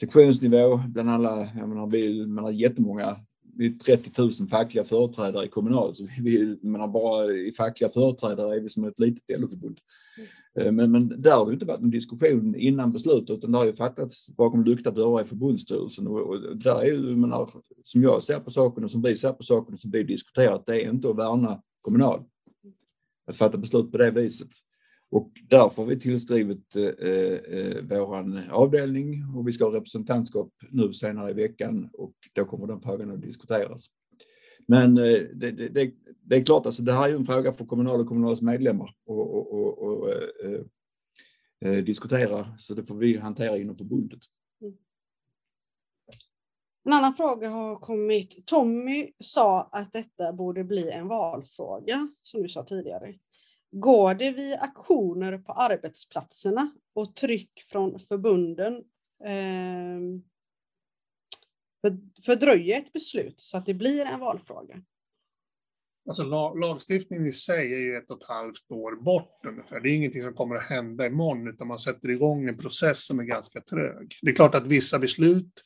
sektionsnivå bland alla, jag menar, vi man har jättemånga vi är 30 000 fackliga företrädare i Kommunal, så vi, menar bara i fackliga företrädare är vi som ett litet LO-förbund. Mm. Eh, men, men där har det inte varit någon diskussion innan beslutet, utan det har ju fattats bakom lyckta dörrar i förbundsstyrelsen. Och, och där är ju, menar, som jag ser på saken och som vi ser på saken och som vi diskuterat, det är inte att värna Kommunal. Att fatta beslut på det viset. Och därför har vi tillskrivit eh, eh, vår avdelning och vi ska ha representantskap nu senare i veckan och då kommer den frågan att diskuteras. Men eh, det, det, det, är klart, alltså, det här är ju en fråga för kommunal och kommunals medlemmar att eh, eh, eh, diskutera, så det får vi hantera inom förbundet. En annan fråga har kommit. Tommy sa att detta borde bli en valfråga, som du sa tidigare. Går det via aktioner på arbetsplatserna och tryck från förbunden eh, för, fördröja ett beslut så att det blir en valfråga? Alltså lagstiftningen i sig är ju ett och ett halvt år bort ungefär. Det är ingenting som kommer att hända imorgon, utan man sätter igång en process som är ganska trög. Det är klart att vissa beslut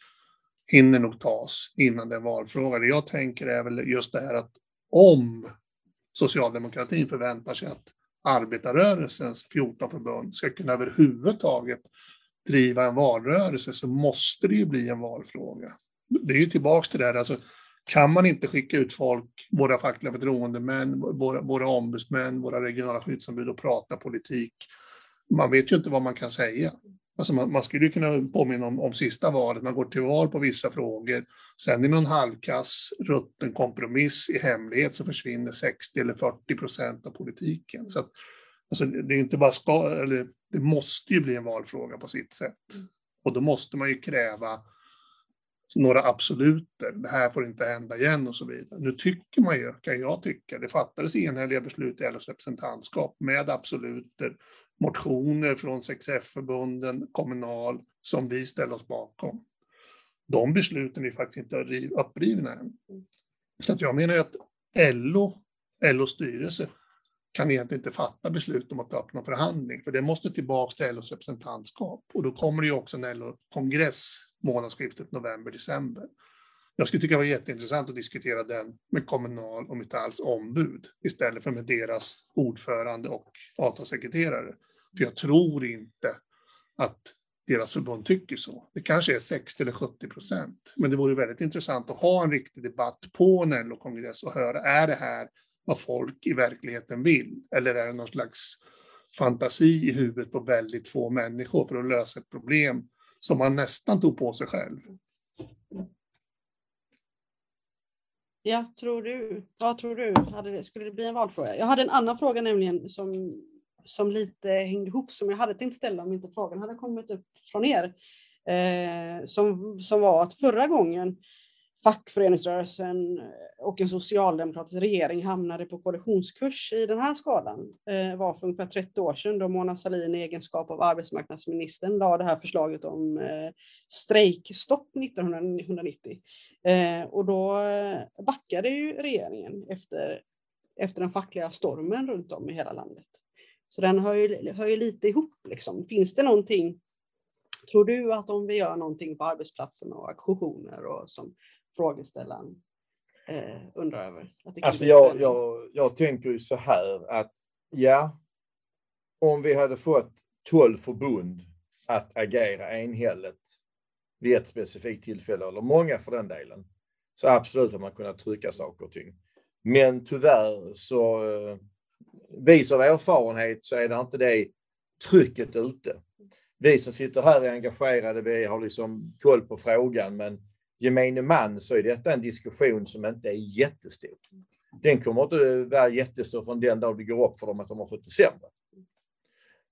hinner nog tas innan det är valfråga. Det jag tänker är väl just det här att om socialdemokratin förväntar sig att arbetarrörelsens 14 förbund ska kunna överhuvudtaget driva en valrörelse så måste det ju bli en valfråga. Det är ju tillbaks till det här, alltså, kan man inte skicka ut folk, våra fackliga förtroendemän, våra, våra ombudsmän, våra regionala skyddsombud och prata politik, man vet ju inte vad man kan säga. Alltså man, man skulle kunna påminna om, om sista valet, man går till val på vissa frågor, sen i någon halvkass rutten kompromiss i hemlighet så försvinner 60 eller 40 procent av politiken. Så att, alltså det är inte bara ska, eller det måste ju bli en valfråga på sitt sätt. Och då måste man ju kräva några absoluter. Det här får inte hända igen och så vidare. Nu tycker man ju, kan jag tycka, det fattades enhälliga beslut i LOs representantskap med absoluter motioner från 6F-förbunden, Kommunal, som vi ställer oss bakom. De besluten är faktiskt inte upprivna än. Så att jag menar att LO, LOs styrelse, kan egentligen inte fatta beslut om att ta upp någon förhandling, för det måste tillbaka till LOs representantskap. Och då kommer det ju också en LO-kongress månadsskiftet november-december. Jag skulle tycka det var jätteintressant att diskutera den med Kommunal och Metalls ombud istället för med deras ordförande och avtalssekreterare. För jag tror inte att deras förbund tycker så. Det kanske är 60 eller 70 procent. Men det vore väldigt intressant att ha en riktig debatt på en LO-kongress och höra, är det här vad folk i verkligheten vill? Eller är det någon slags fantasi i huvudet på väldigt få människor för att lösa ett problem som man nästan tog på sig själv? Ja, tror du? Vad tror du? Hade det, skulle det bli en valfråga? Jag hade en annan fråga nämligen som som lite hängde ihop som jag hade tänkt ställa om inte frågan hade kommit upp från er. Eh, som, som var att förra gången fackföreningsrörelsen och en socialdemokratisk regering hamnade på koalitionskurs i den här skalan eh, var för ungefär 30 år sedan då Mona Sahlin i egenskap av arbetsmarknadsministern lade det här förslaget om eh, strejkstopp 1990. Eh, och då eh, backade ju regeringen efter, efter den fackliga stormen runt om i hela landet. Så den hör ju, hör ju lite ihop. Liksom. Finns det någonting, tror du att om vi gör någonting på arbetsplatsen och aktioner och som frågeställaren eh, undrar över? alltså jag, jag, jag tänker ju så här att ja, om vi hade fått 12 förbund att agera enhälligt vid ett specifikt tillfälle, eller många för den delen, så absolut har man kunnat trycka saker och ting. Men tyvärr så eh, vis av erfarenhet så är det inte det trycket ute. Vi som sitter här är engagerade, vi har liksom koll på frågan, men gemene man så är detta en diskussion som inte är jättestor. Den kommer inte vara jättestor från den dag det går upp för dem att de har fått det sämre.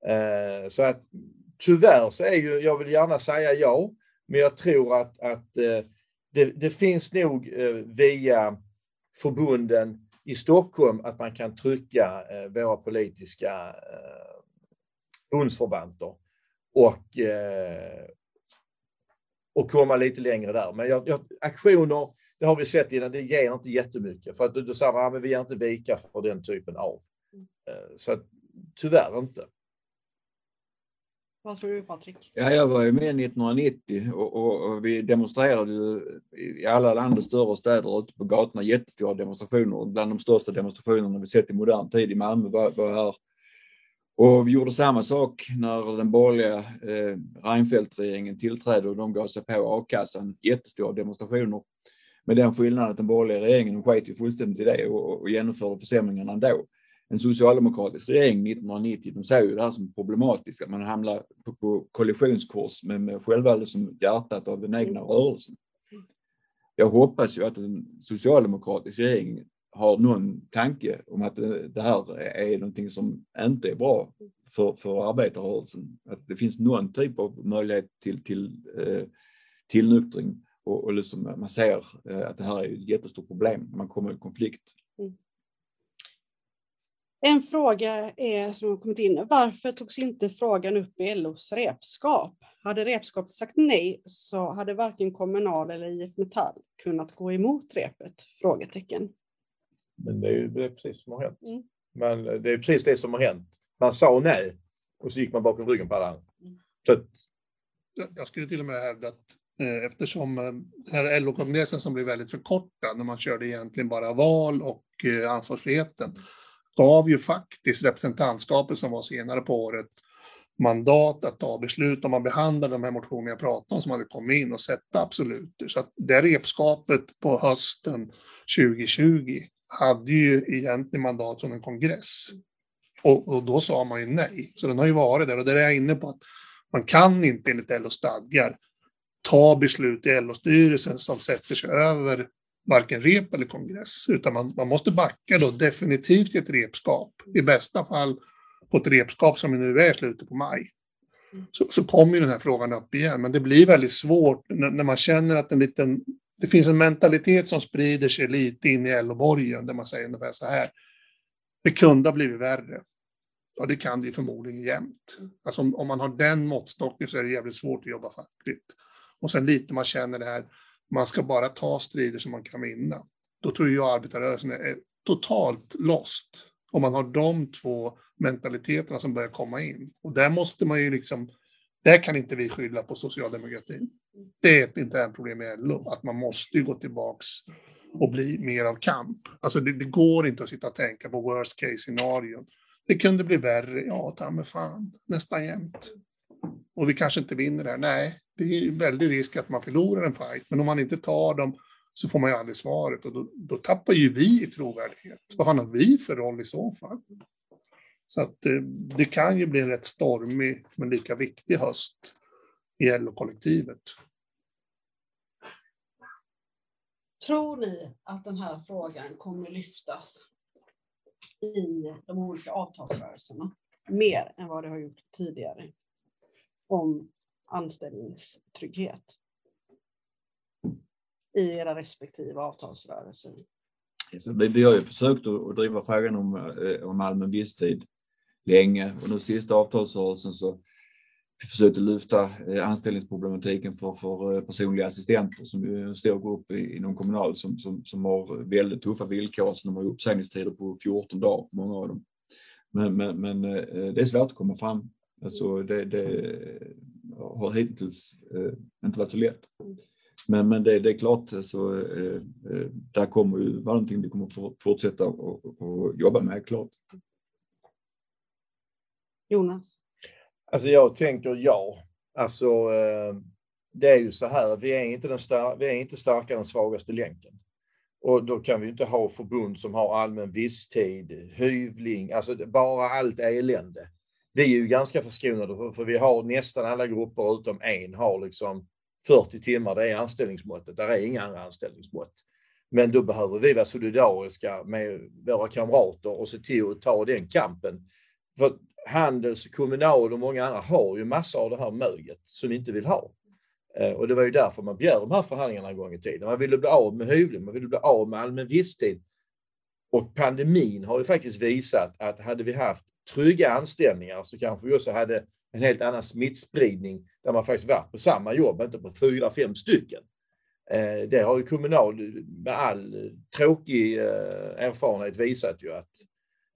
Eh, så att tyvärr så är ju, jag vill gärna säga ja, men jag tror att, att eh, det, det finns nog eh, via förbunden i Stockholm att man kan trycka våra politiska bundsförvanter och, och komma lite längre där. Men jag, jag, aktioner, det har vi sett innan, det ger inte jättemycket. För att då säger man, att vi ger inte vika för den typen av. Så att, tyvärr inte. Vad tror du Patrik? Ja, jag var ju med 1990 och, och, och vi demonstrerade ju i alla landets större städer ute på gatorna, jättestora demonstrationer. Bland de största demonstrationerna vi sett i modern tid i Malmö var, var här. Och vi gjorde samma sak när den borgerliga eh, Reinfeldt-regeringen tillträdde och de gav sig på a-kassan. Jättestora demonstrationer. Med den skillnaden att den borgerliga regeringen sket ju fullständigt i det och, och genomförde försämringarna ändå en socialdemokratisk regering 1990, de ser ju det här som problematiskt, att man hamnar på, på kollisionskurs med, med själva som hjärtat av den egna rörelsen. Jag hoppas ju att en socialdemokratisk regering har någon tanke om att det, det här är någonting som inte är bra för, för arbetarrörelsen. Att det finns någon typ av möjlighet till, till eh, tillnyktring och, och liksom man ser eh, att det här är ett jättestort problem när man kommer i konflikt. En fråga är, som har kommit in, varför togs inte frågan upp i LOs repskap? Hade repskapet sagt nej så hade varken Kommunal eller IF Metall kunnat gå emot repet? Frågetecken. Men det är ju det precis som har hänt. Mm. Men det är precis det som har hänt. Man sa nej och så gick man bakom ryggen på alla andra. Mm. Jag skulle till och med hävda att eh, eftersom eh, den här LO-kongressen som blev väldigt förkortad när man körde egentligen bara val och eh, ansvarsfriheten gav ju faktiskt representantskapet som var senare på året mandat att ta beslut om man behandlade de här motionerna jag pratade om som hade kommit in och sätta absoluter. Så att det repskapet på hösten 2020 hade ju egentligen mandat som en kongress. Och, och, då sa man ju nej. Så den har ju varit där och det är jag inne på att man kan inte enligt LO stadgar ta beslut i LO-styrelsen som sätter sig över varken rep eller kongress, utan man, man måste backa då definitivt i ett repskap. I bästa fall på ett repskap som nu är i slutet på maj. Så, så kommer den här frågan upp igen, men det blir väldigt svårt när, när man känner att en liten, det finns en mentalitet som sprider sig lite in i LO-borgen, där man säger ungefär så här. Det kunde ha blivit värre. Ja, det kan det ju förmodligen jämt. Alltså om, om man har den måttstocken så är det jävligt svårt att jobba fackligt. Och sen lite man känner det här, man ska bara ta strider som man kan vinna. Då tror jag arbetarrörelsen är totalt lost. Om man har de två mentaliteterna som börjar komma in. Och där måste man ju liksom, där kan inte vi skylla på socialdemokratin. Det är ett internt problem i LO, att man måste ju gå tillbaks och bli mer av kamp. Alltså det, det går inte att sitta och tänka på worst case scenarion. Det kunde bli värre, ja ta mig fan, nästan jämt. Och vi kanske inte vinner det här, nej, det är väldigt risk att man förlorar en fight, men om man inte tar dem så får man ju aldrig svaret och då, då tappar ju vi i trovärdighet. Vad fan har vi för roll i så fall? Så att eh, det kan ju bli en rätt stormig men lika viktig höst i LO-kollektivet. Tror ni att den här frågan kommer lyftas i de olika avtalsrörelserna mer än vad det har gjort tidigare? Om anställningstrygghet i era respektive avtalsrörelser? vi, vi har ju försökt att driva frågan om, eh, om allmän visstid länge och nu sista avtalsrörelsen så vi försökte lyfta eh, anställningsproblematiken för, för eh, personliga assistenter som är en stor grupp inom Kommunal som, som, som har väldigt tuffa villkor, så de har uppsägningstider på 14 dagar, många av dem. Men, men, men det är svårt att komma fram. Alltså det, det har hittills eh, inte varit så lätt. Men, men det, det är klart, så, eh, eh där kommer ju vara någonting vi kommer fortsätta att jobba med, klart. Jonas? Alltså jag tänker ja. Alltså, eh, det är ju så här, vi är inte, den star- vi är inte starkare än svagaste länken. Och då kan vi inte ha förbund som har allmän visstid, hyvling, alltså bara allt elände. Vi är ju ganska förskonade för, för vi har nästan alla grupper utom en har liksom 40 timmar, det är anställningsmåttet. Där är inga andra anställningsmått. Men då behöver vi vara solidariska med våra kamrater och se till att ta den kampen. För Handels, Kommunal och många andra har ju massor av det här möget som vi inte vill ha. Eh, och det var ju därför man bjöd de här förhandlingarna en gång i tiden. Man ville bli av med hyvling, man ville bli av med allmän visstid. Och pandemin har ju faktiskt visat att hade vi haft trygga anställningar så kanske vi också hade en helt annan smittspridning där man faktiskt var på samma jobb, inte på fyra, fem stycken. Eh, det har ju Kommunal med all tråkig eh, erfarenhet visat ju att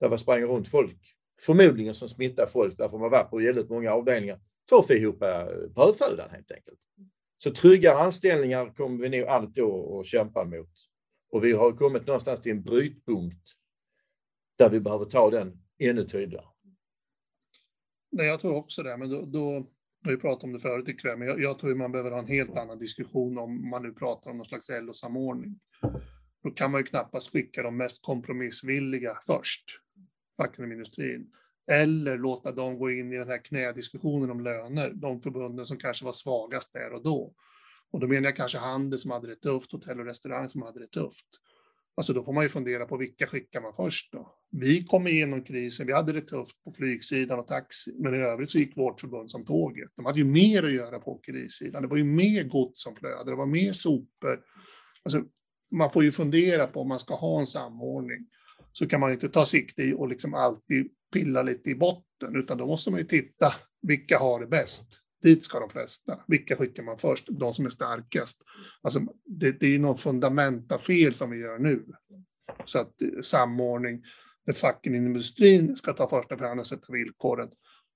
där man sprang runt folk, förmodligen som smittar folk därför man var på väldigt många avdelningar för att få ihop eh, brödfödan helt enkelt. Så trygga anställningar kommer vi nog alltid att kämpa mot. Och vi har kommit någonstans till en brytpunkt där vi behöver ta den ännu tydligare. Nej, jag tror också det, men då, då vi pratade om det förut ikväll, men jag, jag tror man behöver ha en helt annan diskussion om man nu pratar om någon slags LO-samordning. Då kan man ju knappast skicka de mest kompromissvilliga först, facken och industrin, eller låta dem gå in i den här knädiskussionen om löner, de förbunden som kanske var svagast där och då. Och då menar jag kanske handel som hade det tufft, hotell och restaurang som hade det tufft. Alltså då får man ju fundera på vilka skickar man först då? Vi kom igenom krisen, vi hade det tufft på flygsidan och taxi, men i övrigt så gick vårt förbund som tåget. De hade ju mer att göra på åkerisidan, det var ju mer gods som flödade, det var mer sopor. Alltså, man får ju fundera på om man ska ha en samordning, så kan man ju inte ta sikte i och liksom alltid pilla lite i botten, utan då måste man ju titta, vilka har det bäst? Dit ska de flesta. Vilka skickar man först? De som är starkast. Alltså, det, det är något fundamenta fel som vi gör nu. Så att eh, samordning, där facken inom industrin ska ta första förhand och sätta villkoren.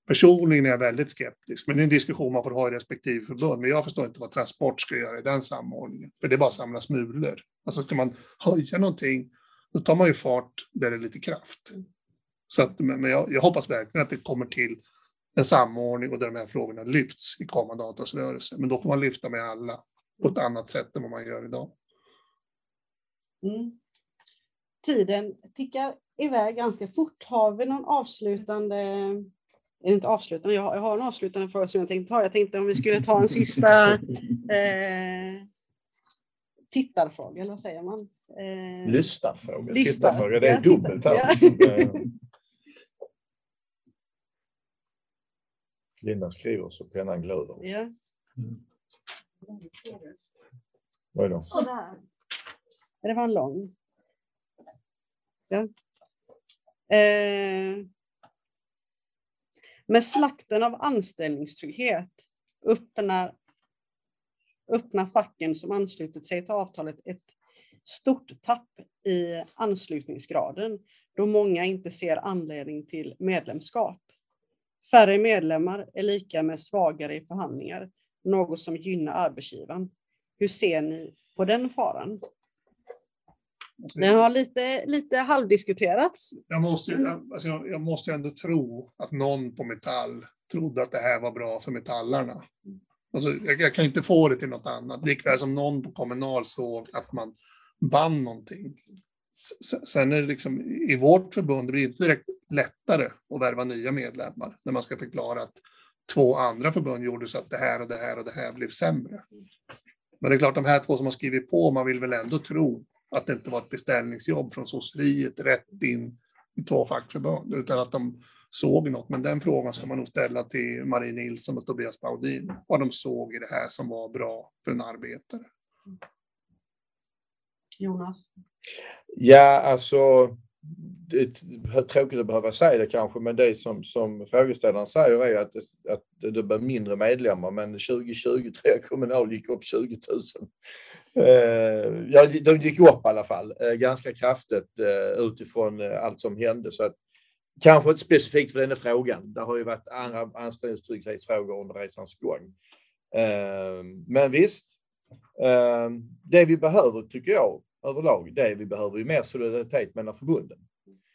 Personligen är jag väldigt skeptisk, men det är en diskussion man får ha i respektive förbund. Men jag förstår inte vad Transport ska göra i den samordningen, för det är bara att samla smulor. Alltså ska man höja någonting, då tar man ju fart där det är lite kraft. Så att, men men jag, jag hoppas verkligen att det kommer till en samordning och där de här frågorna lyfts i kommande avtalsrörelse. Men då får man lyfta med alla på ett annat sätt än vad man gör idag. Mm. Tiden tickar iväg ganska fort. Har vi någon avslutande, eller inte avslutande, jag har, jag har en avslutande fråga som jag tänkte ta. Jag tänkte om vi skulle ta en sista (laughs) eh, tittarfråga, eller vad säger man? Eh, Lyssnarfråga, Lyssnar. tittarfråga, det är dubbelt här. (laughs) (laughs) ja. Eh, Linda skriver så pennan glöder. ja. Vad är det? Sådär. Det var en lång. Ja. Eh, med slakten av anställningstrygghet öppnar, öppnar facken som anslutit sig till avtalet ett stort tapp i anslutningsgraden då många inte ser anledning till medlemskap. Färre medlemmar är lika med svagare i förhandlingar, något som gynnar arbetsgivaren. Hur ser ni på den faran? Den har lite, lite halvdiskuterats. Jag måste, jag, alltså jag, jag måste ändå tro att någon på Metall trodde att det här var bra för metallarna. Alltså, jag, jag kan inte få det till något annat. Likväl som någon på Kommunal såg att man vann någonting. Sen är det liksom, i vårt förbund det blir inte direkt lättare att värva nya medlemmar när man ska förklara att två andra förbund gjorde så att det här och det här och det här blev sämre. Men det är klart, de här två som har skrivit på, man vill väl ändå tro att det inte var ett beställningsjobb från sosseriet rätt in i två fackförbund, utan att de såg något. Men den frågan ska man nog ställa till Marie Nilsson och Tobias Baudin, vad de såg i det här som var bra för en arbetare. Mm. Jonas? Ja, alltså det är tråkigt att behöva säga det kanske, men det som, som frågeställaren säger är att det, att det blir mindre medlemmar, men 2020 tror jag Kommunal gick upp 20 000. Eh, ja, de gick upp i alla fall eh, ganska kraftigt eh, utifrån eh, allt som hände. Så att, kanske inte specifikt för den här frågan. Det har ju varit andra anställningstrygghetsfrågor under resans gång. Eh, men visst, det vi behöver tycker jag överlag, det vi behöver ju mer solidaritet mellan förbunden.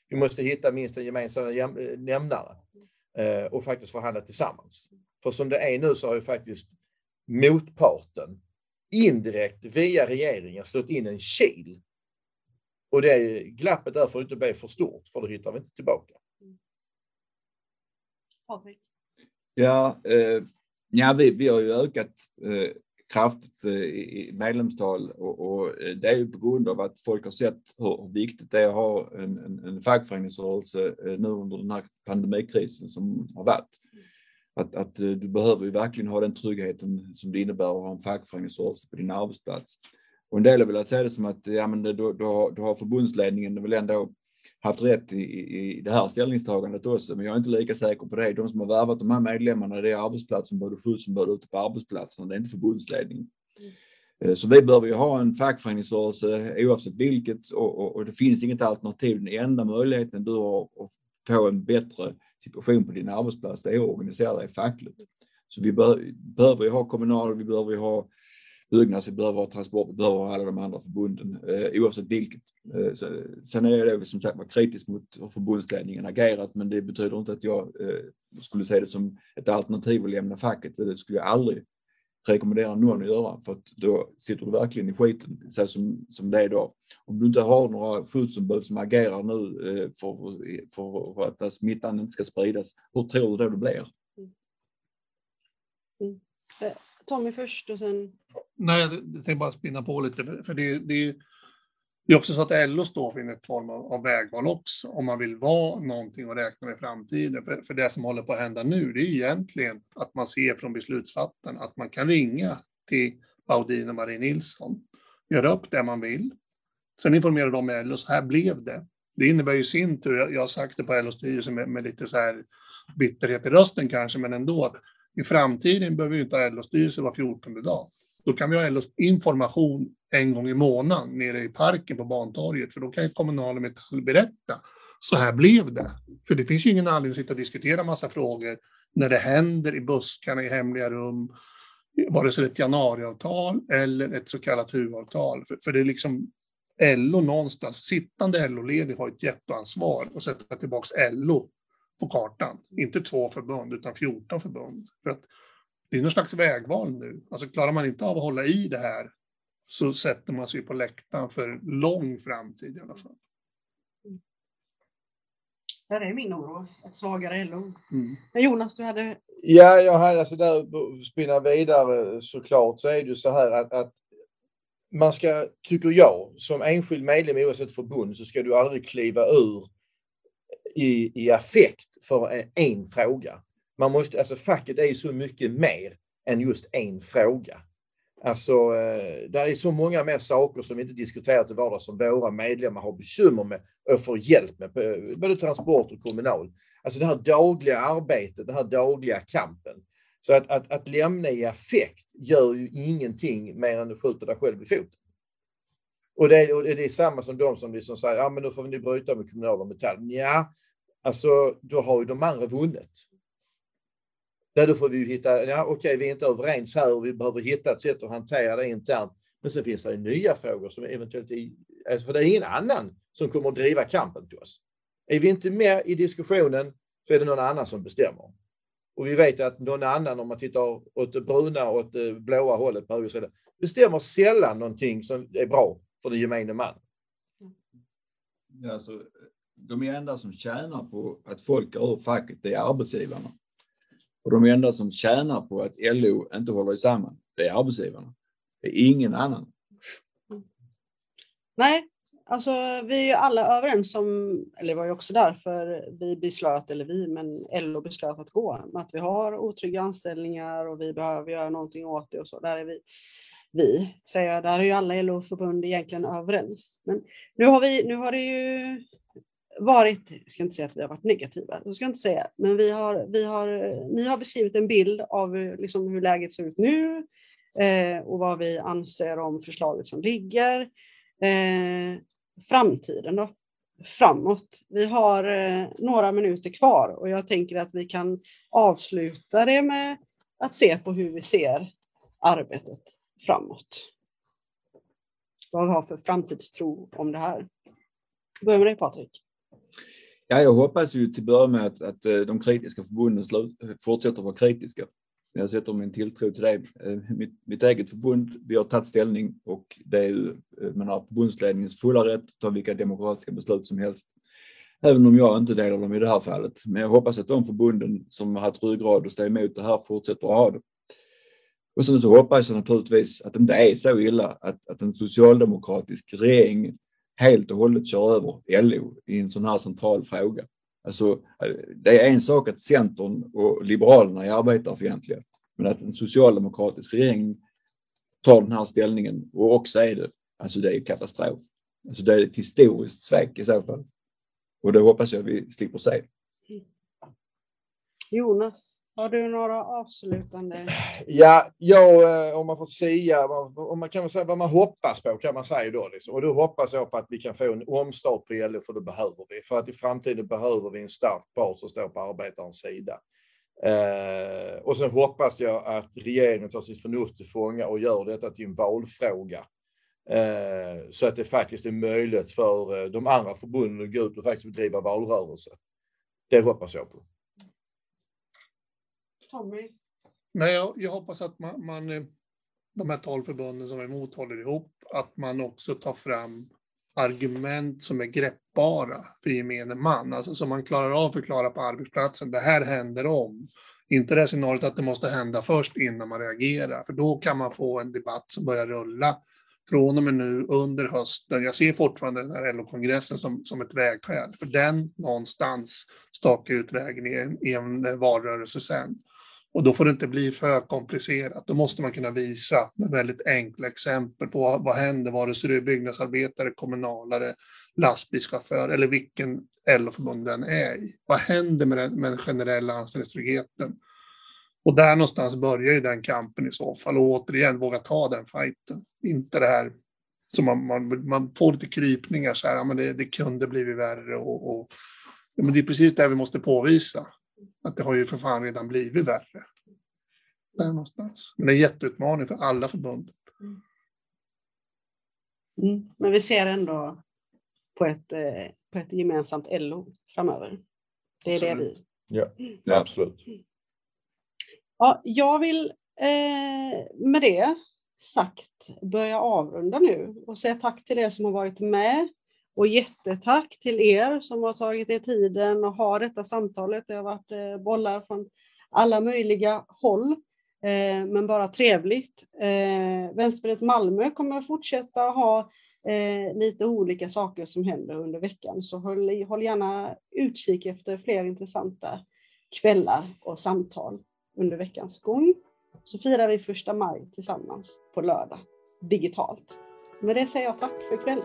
Vi måste hitta minst en gemensam jäm- nämnare eh, och faktiskt förhandla tillsammans. För som det är nu så har ju faktiskt motparten indirekt via regeringen slått in en kil. Och det glappet där får inte bli för stort, för då hittar vi inte tillbaka. Patrik? Ja, eh, ja vi, vi har ju ökat eh, kraftigt eh, i medlemstal och, och, eh, det är ju på grund av att folk har sett hur viktigt det är att ha en, en, en fackföreningsrörelse eh, nu under den här pandemikrisen som har varit. Att, att du behöver ju verkligen ha den tryggheten som det innebär att ha en fackföreningsrörelse på din arbetsplats. Och en del har velat säga det som att ja, men då, då, då har förbundsledningen väl ändå haft rätt i, i det här ställningstagandet också, men jag är inte lika säker på det. De som har värvat de här medlemmarna, det är arbetsplatsen, både skyddsombud ute på arbetsplatsen, det är inte förbundsledningen. Mm. Så vi behöver ju ha en fackföreningsrörelse oavsett vilket och, och, och, det finns inget alternativ. Den enda möjligheten du har att få en bättre situation på din arbetsplats, det är att organisera dig fackligt. Så vi bör, behöver ju ha kommunal, vi behöver ju ha Byggnads, vi behöver ha transport, vi behöver ha alla de andra förbunden eh, oavsett vilket. Eh, så, sen är jag som sagt var kritisk mot hur förbundsledningen agerat, men det betyder inte att jag eh, skulle se det som ett alternativ att lämna facket. Det skulle jag aldrig rekommendera någon att göra för att då sitter du verkligen i skiten så som, som det är då. Om du inte har några skyddsombud som agerar nu eh, för, för, för att smittan inte ska spridas, hur tror du då det blir? Mm. mm. Eh, Tommy först och sen... Nej, jag tänkte bara spinna på lite, för, det, det, det är också så att LO står för en form av, av, vägval också, om man vill vara någonting och räkna med framtiden. För, för det som håller på att hända nu, det är egentligen att man ser från beslutsfattarna att man kan ringa till Baudin och Marie Nilsson, göra upp det man vill. Sen informerar de LO, så här blev det. Det innebär ju i sin tur, jag har sagt det på LO-styrelsen med, med lite så här bitterhet i rösten kanske, men ändå, att i framtiden behöver vi inte ha LO-styrelse var 14 dag. Då kan vi ha LOs information en gång i månaden nere i parken på Bantorget, för då kan ju Kommunal och Metall berätta. Så här blev det. För det finns ju ingen anledning att sitta och diskutera massa frågor när det händer i buskarna i hemliga rum, vare sig det är ett januariavtal eller ett så kallat huvudavtal. För, för det är liksom LO någonstans, sittande LO-ledning har ett jätteansvar att sätta tillbaka LO på kartan. Inte två förbund, utan 14 förbund. För att det är någon slags vägval nu. Alltså klarar man inte av att hålla i det här så sätter man sig på läktaren för lång framtid i alla fall. Det är min oro, ett svagare LO. Mm. Jonas, du hade... Ja, jag hade alltså där spinna vidare såklart så är det ju så här att, att man ska, tycker jag, som enskild medlem oavsett förbund så ska du aldrig kliva ur i, i affekt för en, en fråga. Man måste, alltså facket är ju så mycket mer än just en fråga. Alltså, eh, där det är så många mer saker som vi inte diskuterar till vardags som våra medlemmar har bekymmer med och får hjälp med, eh, både transport och kommunal. Alltså det här dagliga arbetet, den här dagliga kampen. Så att, att, att lämna i affekt gör ju ingenting mer än att skjuta dig själv i foten. Och det, är, och det är samma som de som liksom säger, ja men nu får vi bryta med kommunal och metall. Ja, alltså då har ju de andra vunnit. Nej, då får vi ju hitta, ja okej vi är inte överens här och vi behöver hitta ett sätt att hantera det internt. Men sen finns det nya frågor som eventuellt, är, alltså för det är ingen annan som kommer att driva kampen till oss. Är vi inte med i diskussionen så är det någon annan som bestämmer. Och vi vet att någon annan, om man tittar åt det bruna och åt det blåa hållet på höger bestämmer sällan någonting som är bra för den gemene man. Ja, alltså, de enda som tjänar på att folk går ur facket, det är arbetsgivarna. Och de enda som tjänar på att LO inte håller samman, det är arbetsgivarna. Det är ingen annan. Nej, alltså vi är ju alla överens om, eller det var ju också därför vi beslöt, eller vi, men LO beslöt att gå, att vi har otrygga anställningar och vi behöver göra någonting åt det och så. Där är vi vi, säger jag, där är ju alla LO-förbund egentligen överens. Men nu har, vi, nu har det ju varit, jag ska inte säga att vi har varit negativa, det ska inte säga, men vi har, vi har, ni har beskrivit en bild av eh, liksom hur läget ser ut nu eh, och vad vi anser om förslaget som ligger. Eh, framtiden då? Framåt. Vi har eh, några minuter kvar och jag tänker att vi kan avsluta det med att se på hur vi ser arbetet framåt. Vad vi har för framtidstro om det här. Börja med dig Patrik. Ja, jag hoppas ju till att börja med att, att øh, de kritiska förbunden øh, fortsätter vara kritiska. Jag sätter min tilltro till det. Øh, mitt, mitt eget förbund, vi har tagit ställning och det är ju, man har förbundsledningens fulla rätt att ta vilka demokratiska beslut som helst. Även om jag inte delar dem i det här fallet. Men jag hoppas att de förbunden som har haft ryggrad och stå emot det här fortsätter att ha det. Och sen så hoppas jag naturligtvis att det inte är så illa att, att en socialdemokratisk regering helt och hållet kör över LO i en sån här central fråga. Alltså, det är en sak att Centern och Liberalerna är arbetarfientliga, men att en socialdemokratisk regering tar den här ställningen och också är det, alltså det är katastrof. Alltså det är ett historiskt svek i så fall. Och det hoppas jag vi slipper se. Mm. Jonas? Har du några avslutande? Ja, jag, eh, om man får säga, om man kan säga vad man hoppas på kan man säga då. Liksom. Och då hoppas jag på att vi kan få en omstart på LO, för det behöver vi. För att i framtiden behöver vi en stark part som står på arbetarens sida. Eh, och sen hoppas jag att regeringen tar sitt förnuft till fånga och gör detta till en valfråga. Eh, så att det faktiskt är möjligt för eh, de andra förbunden att gå ut och faktiskt bedriva valrörelse. Det hoppas jag på. Tommy? Nej, jag, jag hoppas att man, man, eh, de här tolv förbunden som är emot håller ihop, att man också tar fram argument som är greppbara för gemene man, alltså som man klarar av att förklara på arbetsplatsen. Det här händer om. Inte det scenariot att det måste hända först innan man reagerar, för då kan man få en debatt som börjar rulla från och med nu under hösten. Jag ser fortfarande den här LO-kongressen som, som ett vägskäl, för den någonstans stakar ut vägen i en, i en valrörelse sen. Och då får det inte bli för komplicerat. Då måste man kunna visa med väldigt enkla exempel på vad, vad händer, vare sig du är byggnadsarbetare, kommunalare, lastbilschaufför eller vilken LO-förbund den är i. Vad händer med den, med den generella anställningstryggheten? Och där någonstans börjar ju den kampen i så fall. Och återigen, våga ta den fighten. Inte det här som man, man, man får lite krypningar så här, ja, men det, det kunde blivit värre och, och ja, men det är precis det vi måste påvisa. Att det har ju för fan redan blivit värre. Där någonstans. Men det är en jätteutmaning för alla förbund. Mm. Men vi ser ändå på ett, eh, på ett gemensamt LO framöver. Det är absolut. det vi... Ja, ja absolut. Ja, jag vill eh, med det sagt börja avrunda nu och säga tack till er som har varit med och jättetack till er som har tagit er tiden och har detta samtalet. Det har varit eh, bollar från alla möjliga håll, eh, men bara trevligt. Eh, Vänsterpartiet Malmö kommer att fortsätta ha lite olika saker som händer under veckan, så håll, håll gärna utkik efter fler intressanta kvällar och samtal under veckans gång. Så firar vi första maj tillsammans på lördag digitalt. Med det säger jag tack för ikväll.